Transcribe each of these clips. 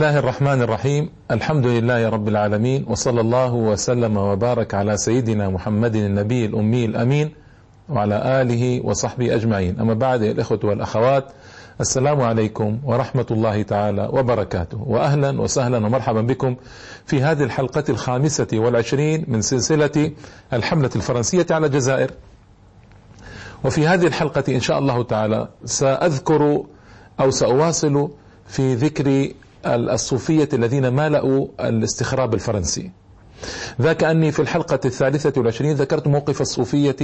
الله الرحمن الرحيم الحمد لله رب العالمين وصلى الله وسلم وبارك على سيدنا محمد النبي الأمي الأمين وعلى آله وصحبه أجمعين أما بعد الإخوة والأخوات السلام عليكم ورحمة الله تعالى وبركاته وأهلا وسهلا ومرحبا بكم في هذه الحلقة الخامسة والعشرين من سلسلة الحملة الفرنسية على الجزائر وفي هذه الحلقة إن شاء الله تعالى سأذكر أو سأواصل في ذكر الصوفية الذين مالأوا الاستخراب الفرنسي. ذاك أني في الحلقة الثالثة والعشرين ذكرت موقف الصوفية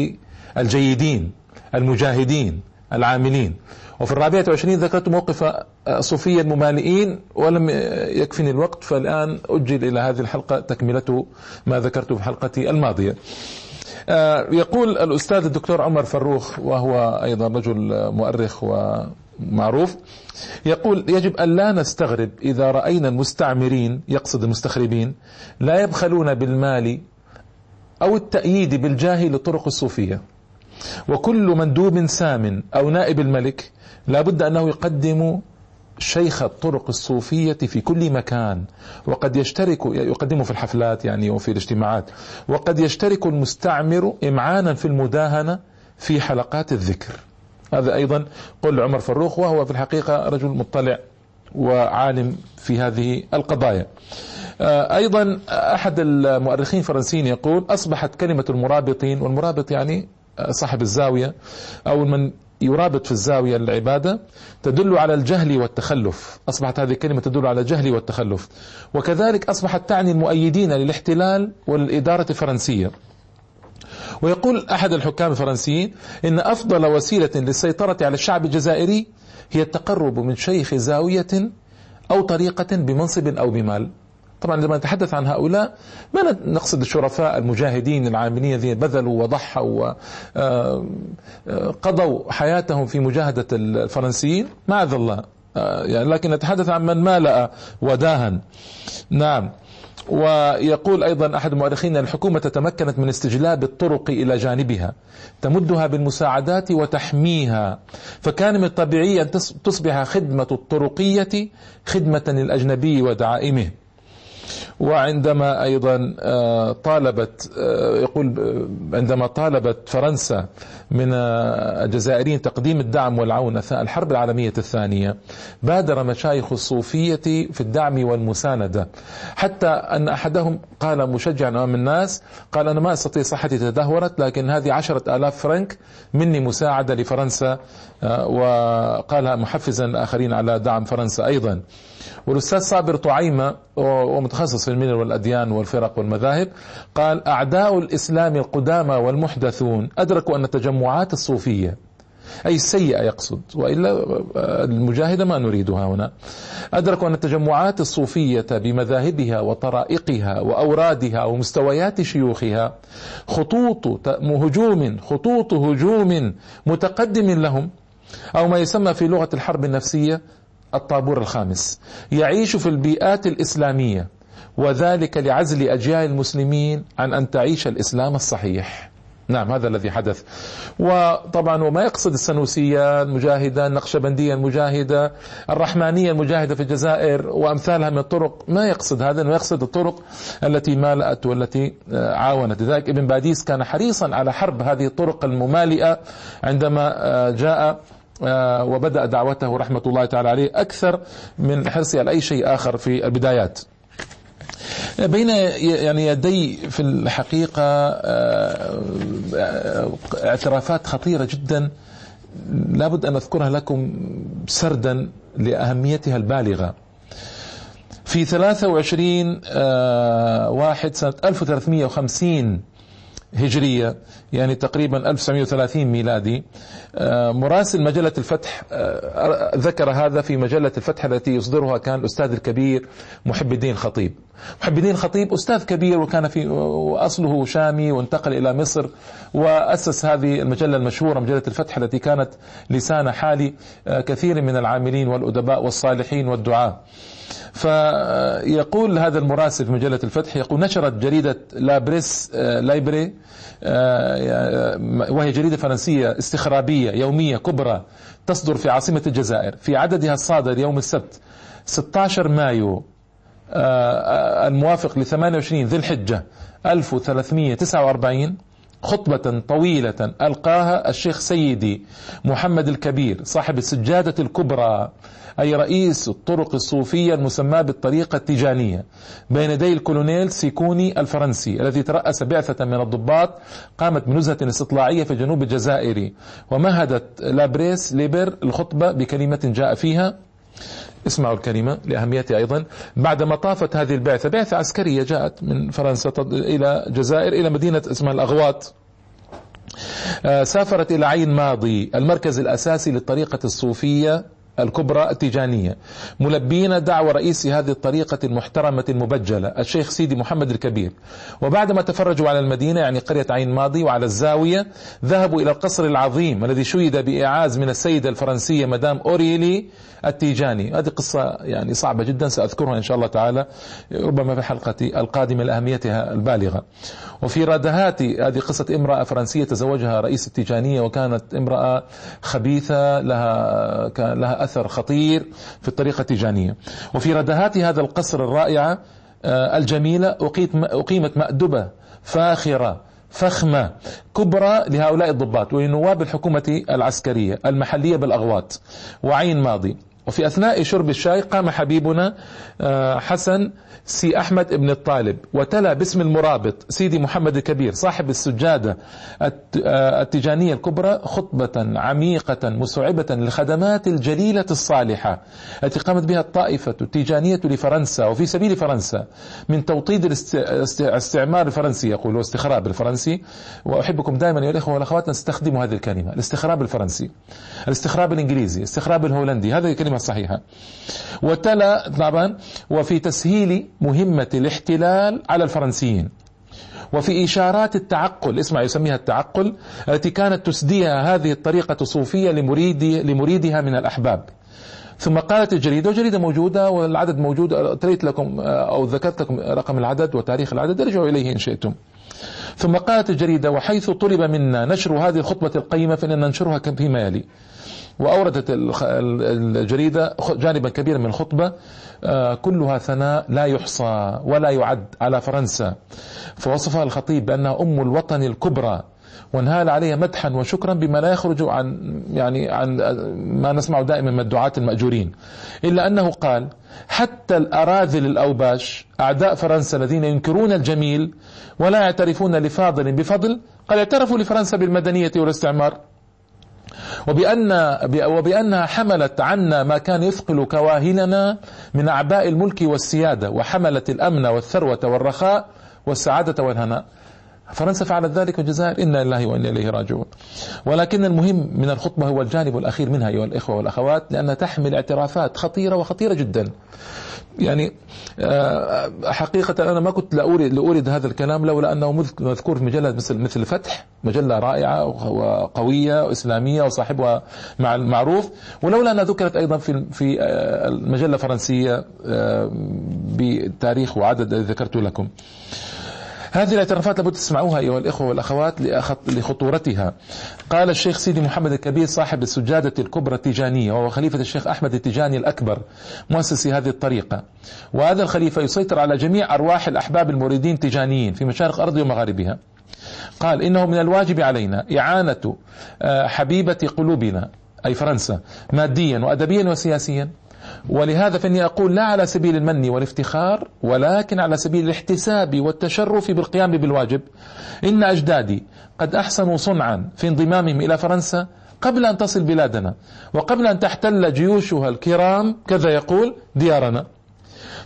الجيدين المجاهدين العاملين. وفي الرابعة والعشرين ذكرت موقف الصوفية الممالئين ولم يكفني الوقت فالآن أجل إلى هذه الحلقة تكملة ما ذكرته في الحلقة الماضية. آه، يقول الأستاذ الدكتور عمر فروخ وهو أيضا رجل مؤرخ ومعروف يقول يجب أن لا نستغرب إذا رأينا المستعمرين يقصد المستخربين لا يبخلون بالمال أو التأييد بالجاه لطرق الصوفية. وكل مندوب سام أو نائب الملك لا بد أنه يقدم شيخ الطرق الصوفية في كل مكان. وقد يشترك يقدمه في الحفلات يعني وفي الاجتماعات. وقد يشترك المستعمر إمعانا في المداهنة في حلقات الذكر. هذا أيضا قول عمر فروخ وهو في الحقيقة رجل مطلع وعالم في هذه القضايا. آه، أيضا أحد المؤرخين الفرنسيين يقول أصبحت كلمة المرابطين والمرابط يعني صاحب الزاوية أو من يرابط في الزاوية العبادة تدل على الجهل والتخلف. أصبحت هذه الكلمة تدل على الجهل والتخلف. وكذلك أصبحت تعني المؤيدين للاحتلال والإدارة الفرنسية. ويقول أحد الحكام الفرنسيين إن أفضل وسيلة للسيطرة على الشعب الجزائري هي التقرب من شيخ زاوية أو طريقة بمنصب أو بمال. طبعا لما نتحدث عن هؤلاء ما نقصد الشرفاء المجاهدين العاملين الذين بذلوا وضحوا وقضوا آه، آه، حياتهم في مجاهدة الفرنسيين؟ معاذ الله. آه، يعني لكن نتحدث عن من مالأ وداهن. نعم. ويقول أيضا أحد المؤرخين أن الحكومة تمكنت من استجلاب الطرق إلى جانبها تمدها بالمساعدات وتحميها. فكان من الطبيعي أن تصبح خدمة الطرقية خدمة للأجنبي ودعائمه. وعندما أيضا آه، طالبت آه، يقول آه، عندما طالبت فرنسا من الجزائريين تقديم الدعم والعون أثناء الحرب العالمية الثانية بادر مشايخ الصوفية في الدعم والمساندة. حتى أن أحدهم قال مشجعا أمام الناس قال أنا ما أستطيع صحتي تدهورت لكن هذه عشرة آلاف فرنك مني مساعدة لفرنسا وقال محفزا آخرين على دعم فرنسا أيضا. والأستاذ صابر طعيمة ومتخصص في الملل والأديان والفرق والمذاهب قال أعداء الإسلام القدامى والمحدثون أدركوا أن التجمعات الصوفية أي السيئة يقصد وإلا المجاهدة ما نريدها هنا أدركوا أن التجمعات الصوفية بمذاهبها وطرائقها وأورادها ومستويات شيوخها خطوط هجوم خطوط هجوم متقدم لهم أو ما يسمى في لغة الحرب النفسية الطابور الخامس يعيش في البيئات الإسلامية وذلك لعزل أجيال المسلمين عن أن تعيش الإسلام الصحيح. نعم هذا الذي حدث. وطبعا وما يقصد السنوسية المجاهدة النقشبندية المجاهدة الرحمانية المجاهدة في الجزائر وأمثالها من الطرق ما يقصد هذا إنه يقصد الطرق التي مالأت والتي عاونت. لذلك ابن باديس كان حريصا على حرب هذه الطرق الممالئة عندما جاء آه، وبدأ دعوته رحمة الله تعالى عليه أكثر من حرصه على أي شيء آخر في البدايات. بين يعني يدي في الحقيقة آه، آه، اعترافات خطيرة جدا. لابد أن أذكرها لكم سردا لأهميتها البالغة. في 23 واحد سنة 1350 هجرية يعني تقريبا 1930 ميلادي. آه، مراسل مجلة الفتح آه، ذكر هذا في مجلة الفتح التي يصدرها كان الأستاذ الكبير محب الدين الخطيب محب الدين الخطيب أستاذ كبير وكان في وأصله شامي وانتقل إلى مصر وأسس هذه المجلة المشهورة مجلة الفتح التي كانت لسان حال آه، كثير من العاملين والأدباء والصالحين والدعاة فيقول هذا المراسل في مجلة الفتح يقول نشرت جريدة La Presse Libre آه، وهي جريدة فرنسية استخرابية يومية كبرى تصدر في عاصمة الجزائر. في عددها الصادر يوم السبت 16 مايو آه، الموافق ل 28 ذي الحجة 1349 خطبة طويلة ألقاها الشيخ سيدي محمد الكبير صاحب السجادة الكبرى أي رئيس الطرق الصوفية المسماة بالطريقة التيجانية بين يدي الكولونيل سيكوني الفرنسي الذي ترأس بعثة من الضباط قامت بنزهة استطلاعية في جنوب الجزائر ومهدت La Presse Libre الخطبة بكلمة جاء فيها اسمعوا الكلمة لأهميتها أيضا. بعدما طافت هذه البعثة بعثة عسكرية جاءت من فرنسا إلى جزائر إلى مدينة اسمها الأغواط آه، سافرت إلى عين ماضي المركز الأساسي للطريقة الصوفية الكبرى التيجانية. ملبين دعوة رئيس هذه الطريقة المحترمة المبجلة الشيخ سيدي محمد الكبير. وبعدما تفرجوا على المدينة يعني قرية عين ماضي وعلى الزاوية ذهبوا إلى القصر العظيم الذي شيد بإعاز من السيدة الفرنسية مدام أوريلي التيجاني. هذه قصة يعني صعبة جدا سأذكرها إن شاء الله تعالى ربما في الحلقة القادمة لأهميتها البالغة. وفي ردهات هذه قصة امرأة فرنسية تزوجها رئيس التيجانية وكانت امرأة خبيثة لها كان لها أثر خطير في الطريقة التيجانية. وفي ردهات هذا القصر الرائعة آه، الجميلة أقيمت مأدبة فاخرة فخمة كبرى لهؤلاء الضباط ولنواب الحكومة العسكرية المحلية بالأغواط وعين ماضي. وفي أثناء شرب الشاي قام حبيبنا آه، حسن سي أحمد بن الطالب وتلا باسم المرابط سيدي محمد الكبير صاحب السجادة آه، التجانية الكبرى خطبة عميقة مسعبة للخدمات الجليلة الصالحة التي قامت بها الطائفة التيجانية لفرنسا وفي سبيل فرنسا من توطيد الاستعمار الفرنسي يقول واستخراب الفرنسي. وأحبكم دائما يا الإخوة والأخوات نستخدم هذه الكلمة الاستخراب الفرنسي الاستخراب الإنجليزي الاستخراب الهولندي هذه الصحيحة وتلا طبعا وفي تسهيل مهمة الاحتلال على الفرنسيين. وفي إشارات التعقل اسمع يسميها التعقل التي كانت تسديها هذه الطريقة الصوفية لمريد لمريدها من الأحباب. ثم قالت الجريدة وجريدة موجودة والعدد موجود أتريت لكم أو ذكرت لكم رقم العدد وتاريخ العدد ارجعوا إليه إن شئتم. ثم قالت الجريدة وحيث طلب منا نشر هذه الخطبة القيمة فإننا ننشرها فيما يلي وأوردت الجريدة جانبا كبيرا من الخطبة آه، كلها ثناء لا يحصى ولا يعد على فرنسا. فوصفها الخطيب بأنها أم الوطن الكبرى وانهال عليها مدحا وشكرا بما لا يخرج عن يعني عن ما نسمع دائما من الدعاة المأجورين. إلا أنه قال حتى الأراذل الأوباش أعداء فرنسا الذين ينكرون الجميل ولا يعترفون لفاضل بفضل قد اعترفوا لفرنسا بالمدنية والاستعمار. وبأن وبأنها حملت عنا ما كان يثقل كواهلنا من أعباء الملك والسيادة وحملت الأمن والثروة والرخاء والسعادة والهناء. فرنسا فعلت ذلك في الجزائر إنا لله وإنا إليه راجعون. ولكن المهم من الخطبة هو الجانب الأخير منها أيها الإخوة والأخوات لأنها تحمل اعترافات خطيرة وخطيرة جدا. يعني آه، حقيقة أنا ما كنت لأورد, لأورد هذا الكلام لولا أنه مذكور في مجلة مثل مثل الفتح مجلة رائعة وقوية وإسلامية وصاحبها مع المعروف ولولا أنها ذكرت أيضا في في آه، المجلة الفرنسية آه، بتاريخ وعدد ذكرت لكم. هذه الاعترافات لابد تسمعوها أيها الإخوة والأخوات لخطورتها. قال الشيخ سيدي محمد الكبير صاحب السجادة الكبرى التيجانية وهو خليفة الشيخ أحمد التيجاني الأكبر مؤسس هذه الطريقة. وهذا الخليفة يسيطر على جميع أرواح الأحباب المريدين التيجانيين في مشارق أرض ومغاربها. قال إنه من الواجب علينا إعانة آه، حبيبة قلوبنا أي فرنسا ماديا وأدبيا وسياسيا ولهذا فإني أقول لا على سبيل المن والافتخار ولكن على سبيل الاحتساب والتشرف بالقيام بالواجب. إن أجدادي قد أحسنوا صنعا في انضمامهم إلى فرنسا قبل أن تصل بلادنا وقبل أن تحتل جيوشها الكرام كذا يقول ديارنا.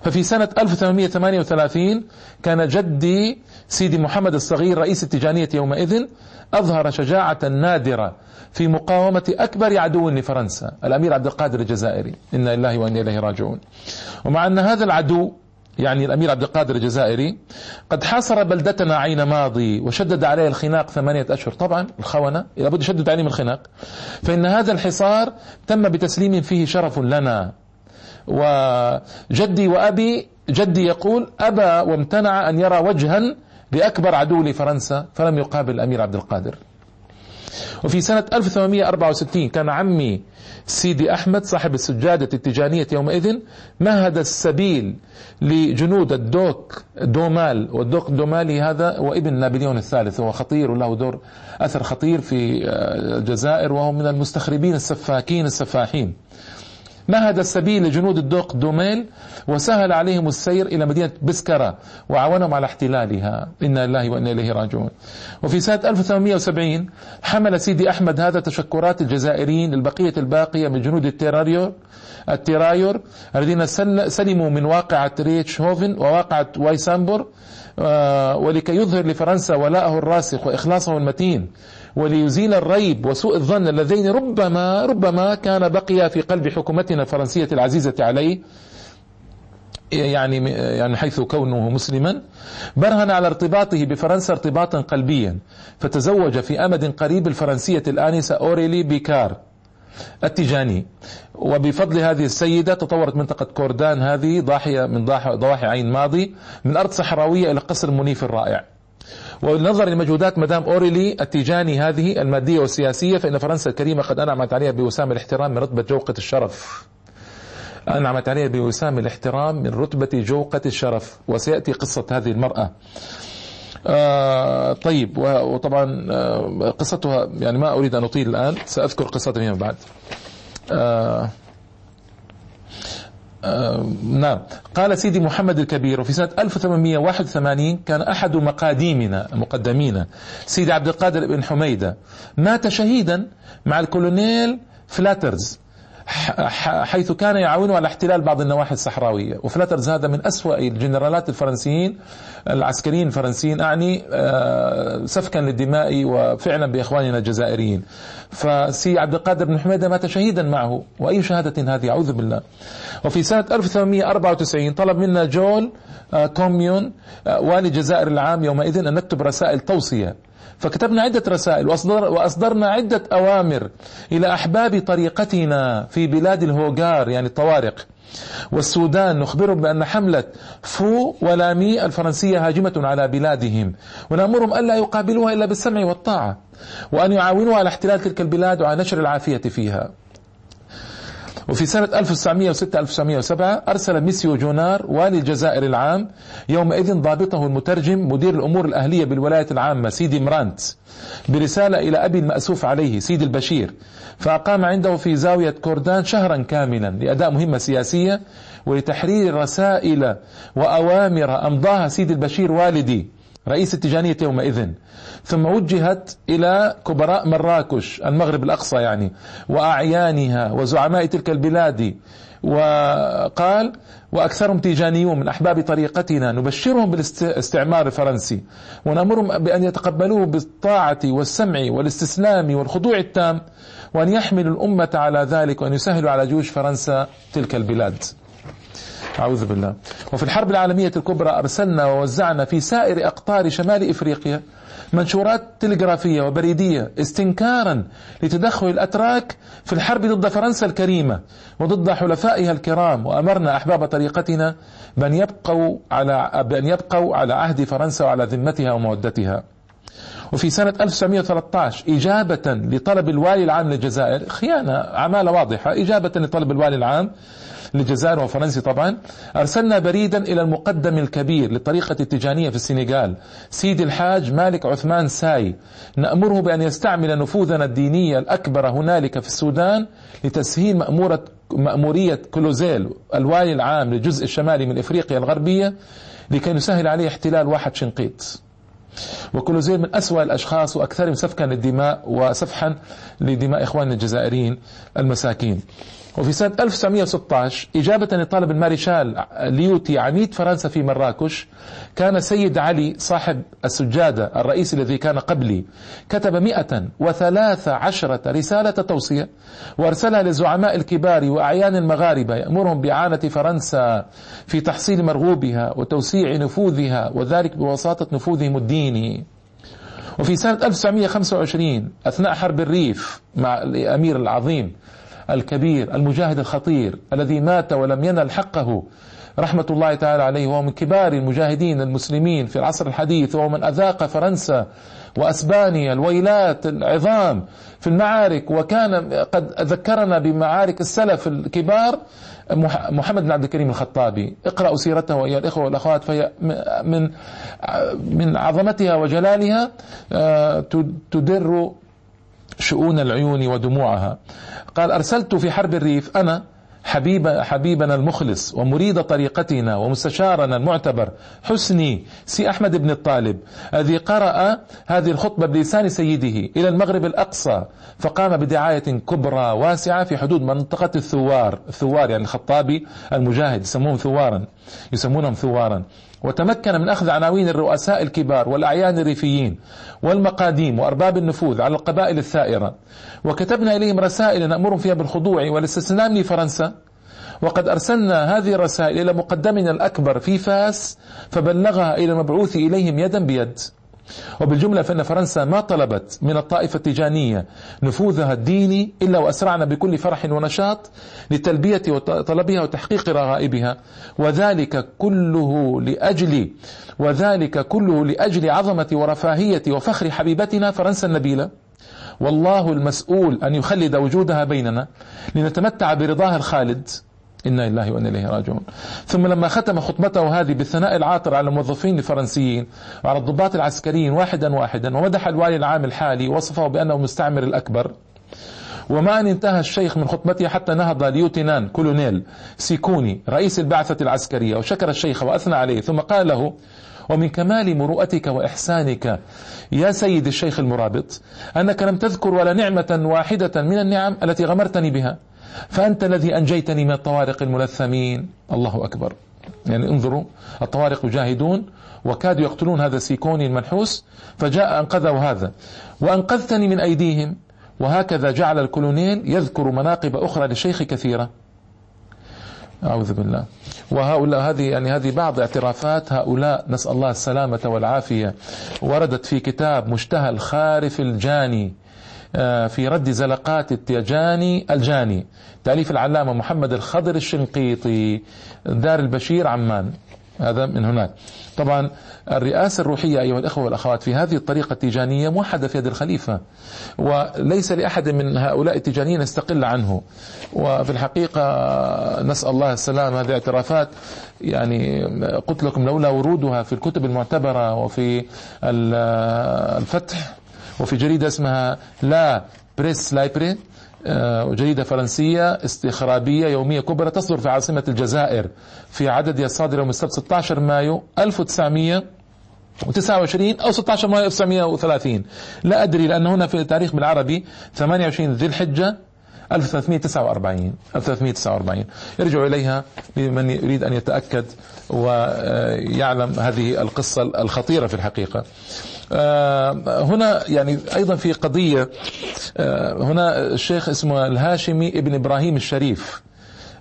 ففي سنة 1838 كان جدي سيدي محمد الصغير رئيس التجانية يومئذ أظهر شجاعة نادرة في مقاومة أكبر عدو لفرنسا الأمير عبد القادر الجزائري. إنا لله وإنا إليه راجعون. ومع أن هذا العدو يعني الأمير عبد القادر الجزائري قد حاصر بلدتنا عين ماضي وشدد عليه الخناق ثمانية أشهر. طبعا الخونة لابد يشدد عليهم الخناق. فإن هذا الحصار تم بتسليم فيه شرف لنا. وجدي وأبي جدي يقول أبى وامتنع أن يرى وجها لأكبر عدو لفرنسا فلم يقابل الأمير عبد القادر. وفي سنة 1864 كان عمي سيدي أحمد صاحب السجادة التجانية يومئذ مهد السبيل لجنود الدوك دومال والدوك الدومالي هذا وابن نابليون الثالث هو خطير وله دور أثر خطير في آه، الجزائر وهو من المستخربين السفاكين السفاحين. مهد السبيل لجنود الدوق دوميل وسهل عليهم السير إلى مدينة بسكرة وعاونهم على احتلالها. إنا لله وإنا إليه راجعون. وفي سنة 1870 حمل سيدي أحمد هذا تشكرات الجزائريين للبقية الباقية من جنود ال tirailleurs ال tirailleurs الذين سلموا من واقعة ريتش هوفن وواقعة وايسامبور آه، ولكي يظهر لفرنسا ولاءه الراسخ وإخلاصه المتين وليزيل الريب وسوء الظن اللذين ربما ربما كان بقيا في قلب حكومتنا الفرنسية العزيزة عليه يعني يعني حيث كونه مسلما برهن على ارتباطه بفرنسا ارتباطا قلبيا فتزوج في أمد قريب الفرنسية الآنسة أوريلي بيكار التيجاني وبفضل هذه السيدة تطورت منطقة كوردان هذه ضاحية من ضواحي عين ماضي من أرض صحراوية إلى قصر منيف الرائع. والنظر لمجهودات مدام أوريلي التيجاني هذه المادية والسياسية فإن فرنسا الكريمة قد أنعمت عليها بوسام الاحترام من رتبة جوقة الشرف. أنعمت عليها بوسام الاحترام من رتبة جوقة الشرف. وسيأتي قصة هذه المرأة. آه طيب وطبعا آه قصتها يعني ما أريد أن أطيل الآن سأذكر قصتها فيما بعد. آه آه نعم. قال سيدي محمد الكبير وفي سنة 1881 كان أحد مقاديمنا مقدمينا سيدي عبد القادر بن حميدة مات شهيدا مع الكولونيل فلاترز. حيث كان يعاونه على احتلال بعض النواحي الصحراوية. وفلاترز هذا من أسوأ الجنرالات الفرنسيين العسكريين الفرنسيين أعني آه، سفكا للدماء وفعلا بإخواننا الجزائريين. فسي عبد القادر بن حميدة مات شهيدا معه. وأي شهادة هذه؟ أعوذ بالله. وفي سنة 1894 طلب منا جول آه، كوميون آه، والي الجزائر العام يومئذ أن نكتب رسائل توصية. فكتبنا عدة رسائل وأصدر وأصدرنا عدة أوامر إلى أحباب طريقتنا في بلاد الهوغار يعني الطوارق والسودان. نخبرهم بأن حملة فو ولامي الفرنسية هاجمة على بلادهم ونأمرهم ألا يقابلوها إلا بالسمع والطاعة وأن يعاونوا على احتلال تلك البلاد وعلى نشر العافية فيها. وفي سنة 1906-1907 أرسل ميسيو جونار والي الجزائر العام يومئذ ضابطه المترجم مدير الأمور الأهلية بالولاية العامة سيدي مرانت برسالة إلى أبي المأسوف عليه سيدي البشير فأقام عنده في زاوية كوردان شهرا كاملا لأداء مهمة سياسية ولتحرير رسائل وأوامر أمضاها سيدي البشير والدي. رئيس التجانية يومئذ. ثم وجهت إلى كبراء مراكش المغرب الأقصى يعني وأعيانها وزعماء تلك البلاد وقال وأكثرهم تيجانيون من أحباب طريقتنا نبشرهم بالاستعمار الفرنسي ونأمرهم بأن يتقبلوه بالطاعة والسمع والاستسلام والخضوع التام وأن يحملوا الأمة على ذلك وأن يسهلوا على جيوش فرنسا تلك البلاد. أعوذ بالله. وفي الحرب العالمية الكبرى أرسلنا ووزعنا في سائر أقطار شمال إفريقيا منشورات تلغرافية وبريدية استنكارا لتدخل الأتراك في الحرب ضد فرنسا الكريمة وضد حلفائها الكرام. وأمرنا أحباب طريقتنا بأن يبقوا على بأن يبقوا على عهد فرنسا وعلى ذمتها ومودتها. وفي سنة 1913 إجابة لطلب الوالي العام للجزائر خيانة عمالة واضحة إجابة لطلب الوالي العام للجزائر وفرنسا طبعا أرسلنا بريدا إلى المقدم الكبير للطريقة التجانية في السنغال سيدي الحاج مالك عثمان ساي. نأمره بأن يستعمل نفوذنا الدينية الأكبر هنالك في السودان لتسهيل مأمورة مأمورية كلوزيل الوالي العام للجزء الشمالي من إفريقيا الغربية لكي نسهل عليه احتلال واحد شنقيط. وكلوزيل من أسوأ الأشخاص وأكثرهم سفكا للدماء وسفحا لدماء إخواننا الجزائريين المساكين. وفي سنة 1916 إجابة لطالب المارشال ليوتي عميد فرنسا في مراكش كان سيد علي صاحب السجادة الرئيس الذي كان قبلي كتب مئة وثلاث عشرة رسالة توصية وأرسلها للزعماء الكبار وأعيان المغاربة يأمرهم بإعانة فرنسا في تحصيل مرغوبها وتوسيع نفوذها وذلك بوساطة نفوذهم الديني. وفي سنة 1925 أثناء حرب الريف مع الأمير العظيم الكبير المجاهد الخطير الذي مات ولم ينل حقه. رحمة الله تعالى عليه وهو من كبار المجاهدين المسلمين في العصر الحديث وهو من أذاق فرنسا وأسبانيا الويلات العظام في المعارك. وكان قد ذكرنا بمعارك السلف الكبار محمد بن عبد الكريم الخطابي. اقرأوا سيرته أيها الإخوة والأخوات فهي من من عظمتها وجلالها. آه، تدر شؤون العيون ودموعها. قال أرسلت في حرب الريف أنا حبيب حبيبنا المخلص ومريد طريقتنا ومستشارنا المعتبر حسني سي أحمد بن الطالب الذي قرأ هذه الخطبة بلسان سيده إلى المغرب الأقصى فقام بدعاية كبرى واسعة في حدود منطقة الثوار الثوار يعني الخطابي المجاهد يسموهم ثوارا يسمونهم ثوارا. وتمكن من أخذ عناوين الرؤساء الكبار والأعيان الريفيين والمقاديم وأرباب النفوذ على القبائل الثائرة. وكتبنا إليهم رسائل نأمرهم فيها بالخضوع والاستسلام لفرنسا. وقد أرسلنا هذه الرسائل إلى مقدمنا الأكبر في فاس فبلغها إلى المبعوث إليهم يدا بيد. وبالجملة فإن فرنسا ما طلبت من الطائفة التيجانية نفوذها الديني إلا وأسرعنا بكل فرح ونشاط لتلبية طلبها وتحقيق رغائبها وذلك كله لأجل وذلك كله لأجل عظمة ورفاهية وفخر حبيبتنا فرنسا النبيلة. والله المسؤول أن يخلد وجودها بيننا لنتمتع برضاها الخالد. إنا لله وإنا إليه راجعون. ثم لما ختم خطبته هذه بالثناء العاطر على الموظفين الفرنسيين وعلى الضباط العسكريين واحدا واحدا ومدح الوالي العام الحالي ووصفه بأنه المستعمر الأكبر. وما أن انتهى الشيخ من خطبته حتى نهض ليوتنان كولونيل سيكوني رئيس البعثة العسكرية وشكر الشيخ وأثنى عليه. ثم قال له ومن كمال مروءتك وإحسانك يا سيد الشيخ المرابط أنك لم تذكر ولا نعمة واحدة من النعم التي غمرتني بها. فأنت الذي أنجيتني من الطوارق الملثمين. الله أكبر. يعني انظروا الطوارق يجاهدون وكادوا يقتلون هذا السيكوني المنحوس فجاء أنقذه هذا. وأنقذتني من أيديهم. وهكذا جعل الكولونيل يذكر مناقب أخرى للشيخ كثيرة. أعوذ بالله. وهؤلاء هذه يعني هذه بعض اعترافات هؤلاء نسأل الله السلامة والعافية وردت في كتاب مشتهى الخارف الجاني. في رد زلقات التيجاني الجاني. تأليف العلامة محمد الخضر الشنقيطي دار البشير عمان. هذا من هناك. طبعا الرئاسة الروحية أيها الأخوة والأخوات في هذه الطريقة التيجانية موحدة في يد الخليفة وليس لأحد من هؤلاء التيجانيين يستقل عنه. وفي الحقيقة نسأل الله السلام هذه اعترافات يعني قلت لكم لولا ورودها في الكتب المعتبرة وفي الفتح وفي جريدة اسمها La Presse Libre آه، جريدة فرنسية استخرابية يومية كبرى تصدر في عاصمة الجزائر في عدد الصادر يوم السبت 16 مايو 1929 أو 16 مايو 1930 لا أدري لأن هنا في التاريخ بالعربي 28 ذي الحجة 1349 1349 ارجعوا إليها لمن يريد أن يتأكد ويعلم هذه القصة الخطيرة في الحقيقة. هنا يعني أيضا في قضية آه، هنا الشيخ اسمه الهاشمي ابن إبراهيم الشريف.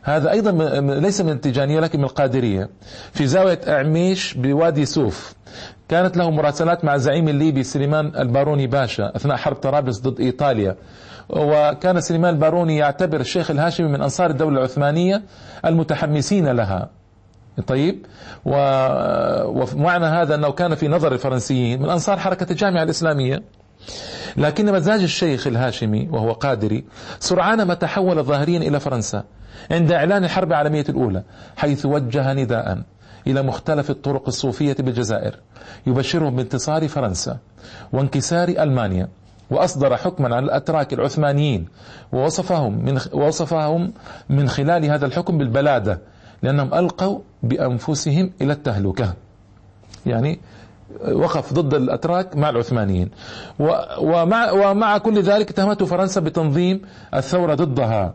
هذا أيضا ليس من التيجانية لكن من القادرية. في زاوية أعميش بوادي سوف كانت له مراسلات مع الزعيم الليبي سليمان الباروني باشا أثناء حرب طرابلس ضد إيطاليا. وكان سليمان الباروني يعتبر الشيخ الهاشمي من أنصار الدولة العثمانية المتحمسين لها. طيب. ومعنى هذا أنه كان في نظر الفرنسيين من أنصار حركة الجامعة الإسلامية. لكن مزاج الشيخ الهاشمي وهو قادري سرعان ما تحول ظاهريا إلى فرنسا عند إعلان الحرب العالمية الأولى حيث وجه نداء إلى مختلف الطرق الصوفية بالجزائر يبشرهم بانتصار فرنسا وانكسار ألمانيا وأصدر حكما على الأتراك العثمانيين ووصفهم من ووصفهم من خلال هذا الحكم بالبلادة لأنهم ألقوا بأنفسهم إلى التهلكة. يعني وقف ضد الأتراك مع العثمانيين. ومع, ومع كل ذلك اتهمته فرنسا بتنظيم الثورة ضدها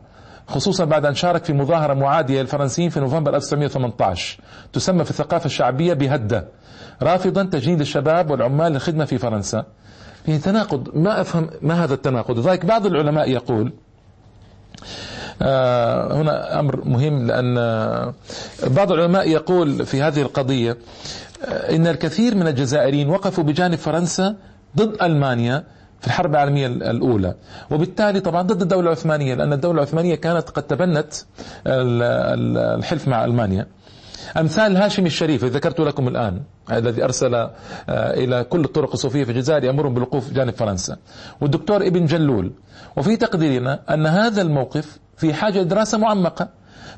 خصوصا بعد أن شارك في مظاهرة معادية للفرنسيين في نوفمبر 1918 تسمى في الثقافة الشعبية بهدة رافضا تجنيد الشباب والعمال للخدمة في فرنسا. في تناقض ما أفهم ما هذا التناقض؟ لذلك بعض العلماء يقول هنا أمر مهم لأن بعض العلماء يقول في هذه القضية آه، إن الكثير من الجزائريين وقفوا بجانب فرنسا ضد ألمانيا في الحرب العالمية الأولى. وبالتالي طبعا ضد الدولة العثمانية لأن الدولة العثمانية كانت قد تبنت الحلف مع ألمانيا. أمثال هاشم الشريف ذكرت لكم الآن الذي أرسل آه، إلى كل الطرق الصوفية في الجزائر يأمرهم بالوقوف جانب فرنسا. والدكتور ابن جلول وفي تقديرنا أن هذا الموقف في حاجة لدراسة معمقة.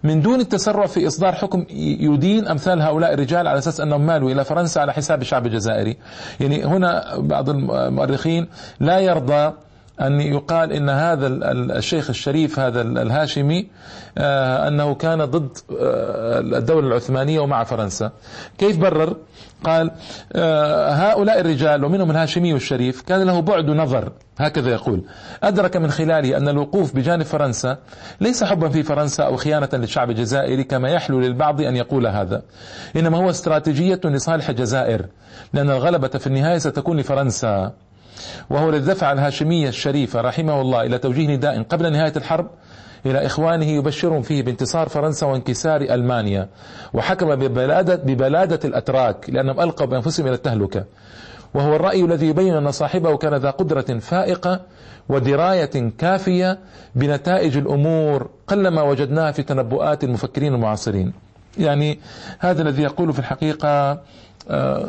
من دون التسرع في إصدار حكم يدين أمثال هؤلاء الرجال على أساس أنهم مالوا إلى فرنسا على حساب الشعب الجزائري يعني هنا بعض المؤرخين لا يرضى أن يقال إن هذا الشيخ الشريف هذا الهاشمي آه، أنه كان ضد آه، الدولة العثمانية ومع فرنسا. كيف برر؟ قال آه، هؤلاء الرجال ومنهم الهاشمي الشريف كان له بعد نظر هكذا يقول. أدرك من خلاله أن الوقوف بجانب فرنسا ليس حبا في فرنسا أو خيانة للشعب الجزائري كما يحلو للبعض أن يقول هذا. إنما هو استراتيجية لصالح الجزائر لأن الغلبة في النهاية ستكون لفرنسا. وهو الذي دفع الهاشمية الشريفة رحمه الله إلى توجيه نداء قبل نهاية الحرب إلى إخوانه يبشرهم فيه بانتصار فرنسا وانكسار ألمانيا. وحكم ببلادة, ببلادة الأتراك لأنهم ألقوا بأنفسهم إلى التهلكة. وهو الرأي الذي يبين أن صاحبه كان ذا قدرة فائقة ودراية كافية بنتائج الأمور قلما وجدناها في تنبؤات المفكرين المعاصرين. يعني هذا الذي يقول في الحقيقة آه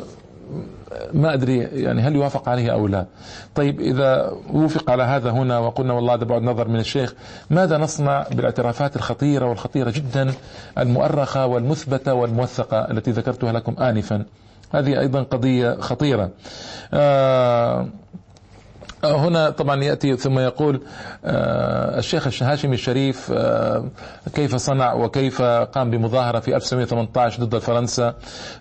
ما أدري يعني هل يوافق عليه أو لا. طيب إذا وفق على هذا هنا وقلنا والله هذا بعد نظر من الشيخ ماذا نصنع بالاعترافات الخطيرة والخطيرة جدا المؤرخة والمثبتة والموثقة التي ذكرتها لكم آنفا؟ هذه أيضا قضية خطيرة. آه هنا طبعا يأتي ثم يقول آه، الشيخ الهاشمي الشريف آه، كيف صنع وكيف قام بمظاهرة في 1918 ضد فرنسا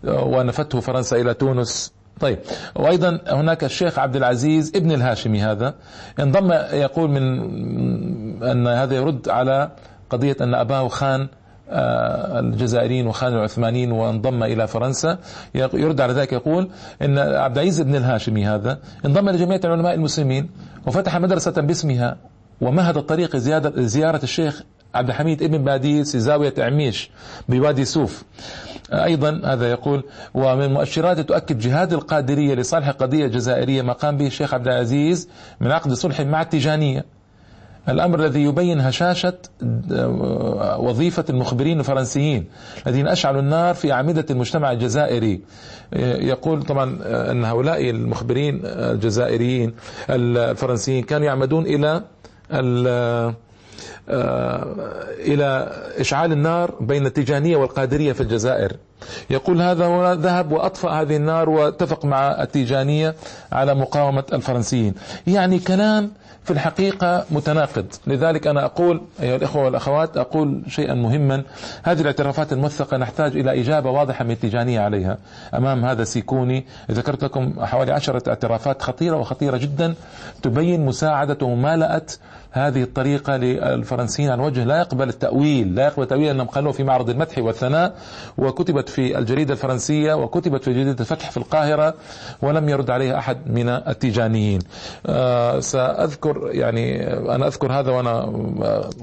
آه، ونفته فرنسا إلى تونس. طيب وأيضا هناك الشيخ عبد العزيز ابن الهاشمي هذا. انضم يقول من أن هذا يرد على قضية أن أباه خان الجزائريين وخان العثمانيين وانضم إلى فرنسا. يرد على ذلك يقول إن عبد العزيز بن الهاشمي هذا انضم لجمعيه العلماء المسلمين وفتح مدرسة باسمها ومهد الطريق زيارة الشيخ عبد الحميد ابن باديس في زاويه عميش بوادي سوف. أيضا هذا يقول ومن مؤشرات تؤكد جهاد القادرية لصالح قضية جزائرية ما قام به الشيخ عبد العزيز من عقد صلح مع التيجانية. الأمر الذي يبين هشاشة آه، وظيفة المخبرين الفرنسيين الذين أشعلوا النار في أعمدة المجتمع الجزائري. آه، يقول طبعا آه، أن هؤلاء المخبرين الجزائريين الفرنسيين كانوا يعمدون إلى إلى إشعال النار بين التيجانية والقادرية في الجزائر. يقول هذا ذهب وأطفأ هذه النار واتفق مع التيجانية على مقاومة الفرنسيين. يعني كلام في الحقيقة متناقض. لذلك أنا أقول أيها الإخوة والأخوات أقول شيئا مهما. هذه الاعترافات الموثقة نحتاج إلى إجابة واضحة من عليها. أمام هذا سيكوني ذكرت لكم حوالي عشرة اعترافات خطيرة وخطيرة جدا تبين مساعدة وممالأة هذه الطريقة للفرنسيين عن وجه لا يقبل التأويل لا يقبل التأويل أنهم خلوه في معرض المدح والثناء وكتبت في الجريدة الفرنسية وكتبت في جريدة الفتح في القاهرة ولم يرد عليها أحد من التيجانيين. آه سأذكر يعني أنا أذكر هذا وأنا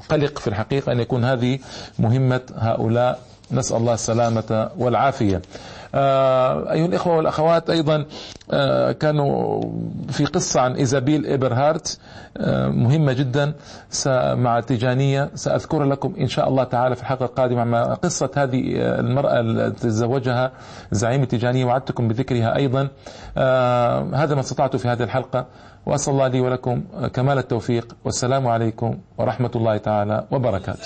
قلق في الحقيقة أن يكون هذه مهمة هؤلاء نسأل الله السلامة والعافية. آه، أيها الإخوة والأخوات أيضا آه، كانوا في قصة عن إيزابيل إبرهارت آه، مهمة جدا مع تيجانية. سأذكر لكم إن شاء الله تعالى في الحلقة القادمة مع قصة هذه المرأة التي تزوجها زعيم التيجانية وعدتكم بذكرها أيضا. هذا ما استطعت في هذه الحلقة وأسأل الله لي ولكم كمال التوفيق والسلام عليكم ورحمة الله تعالى وبركاته.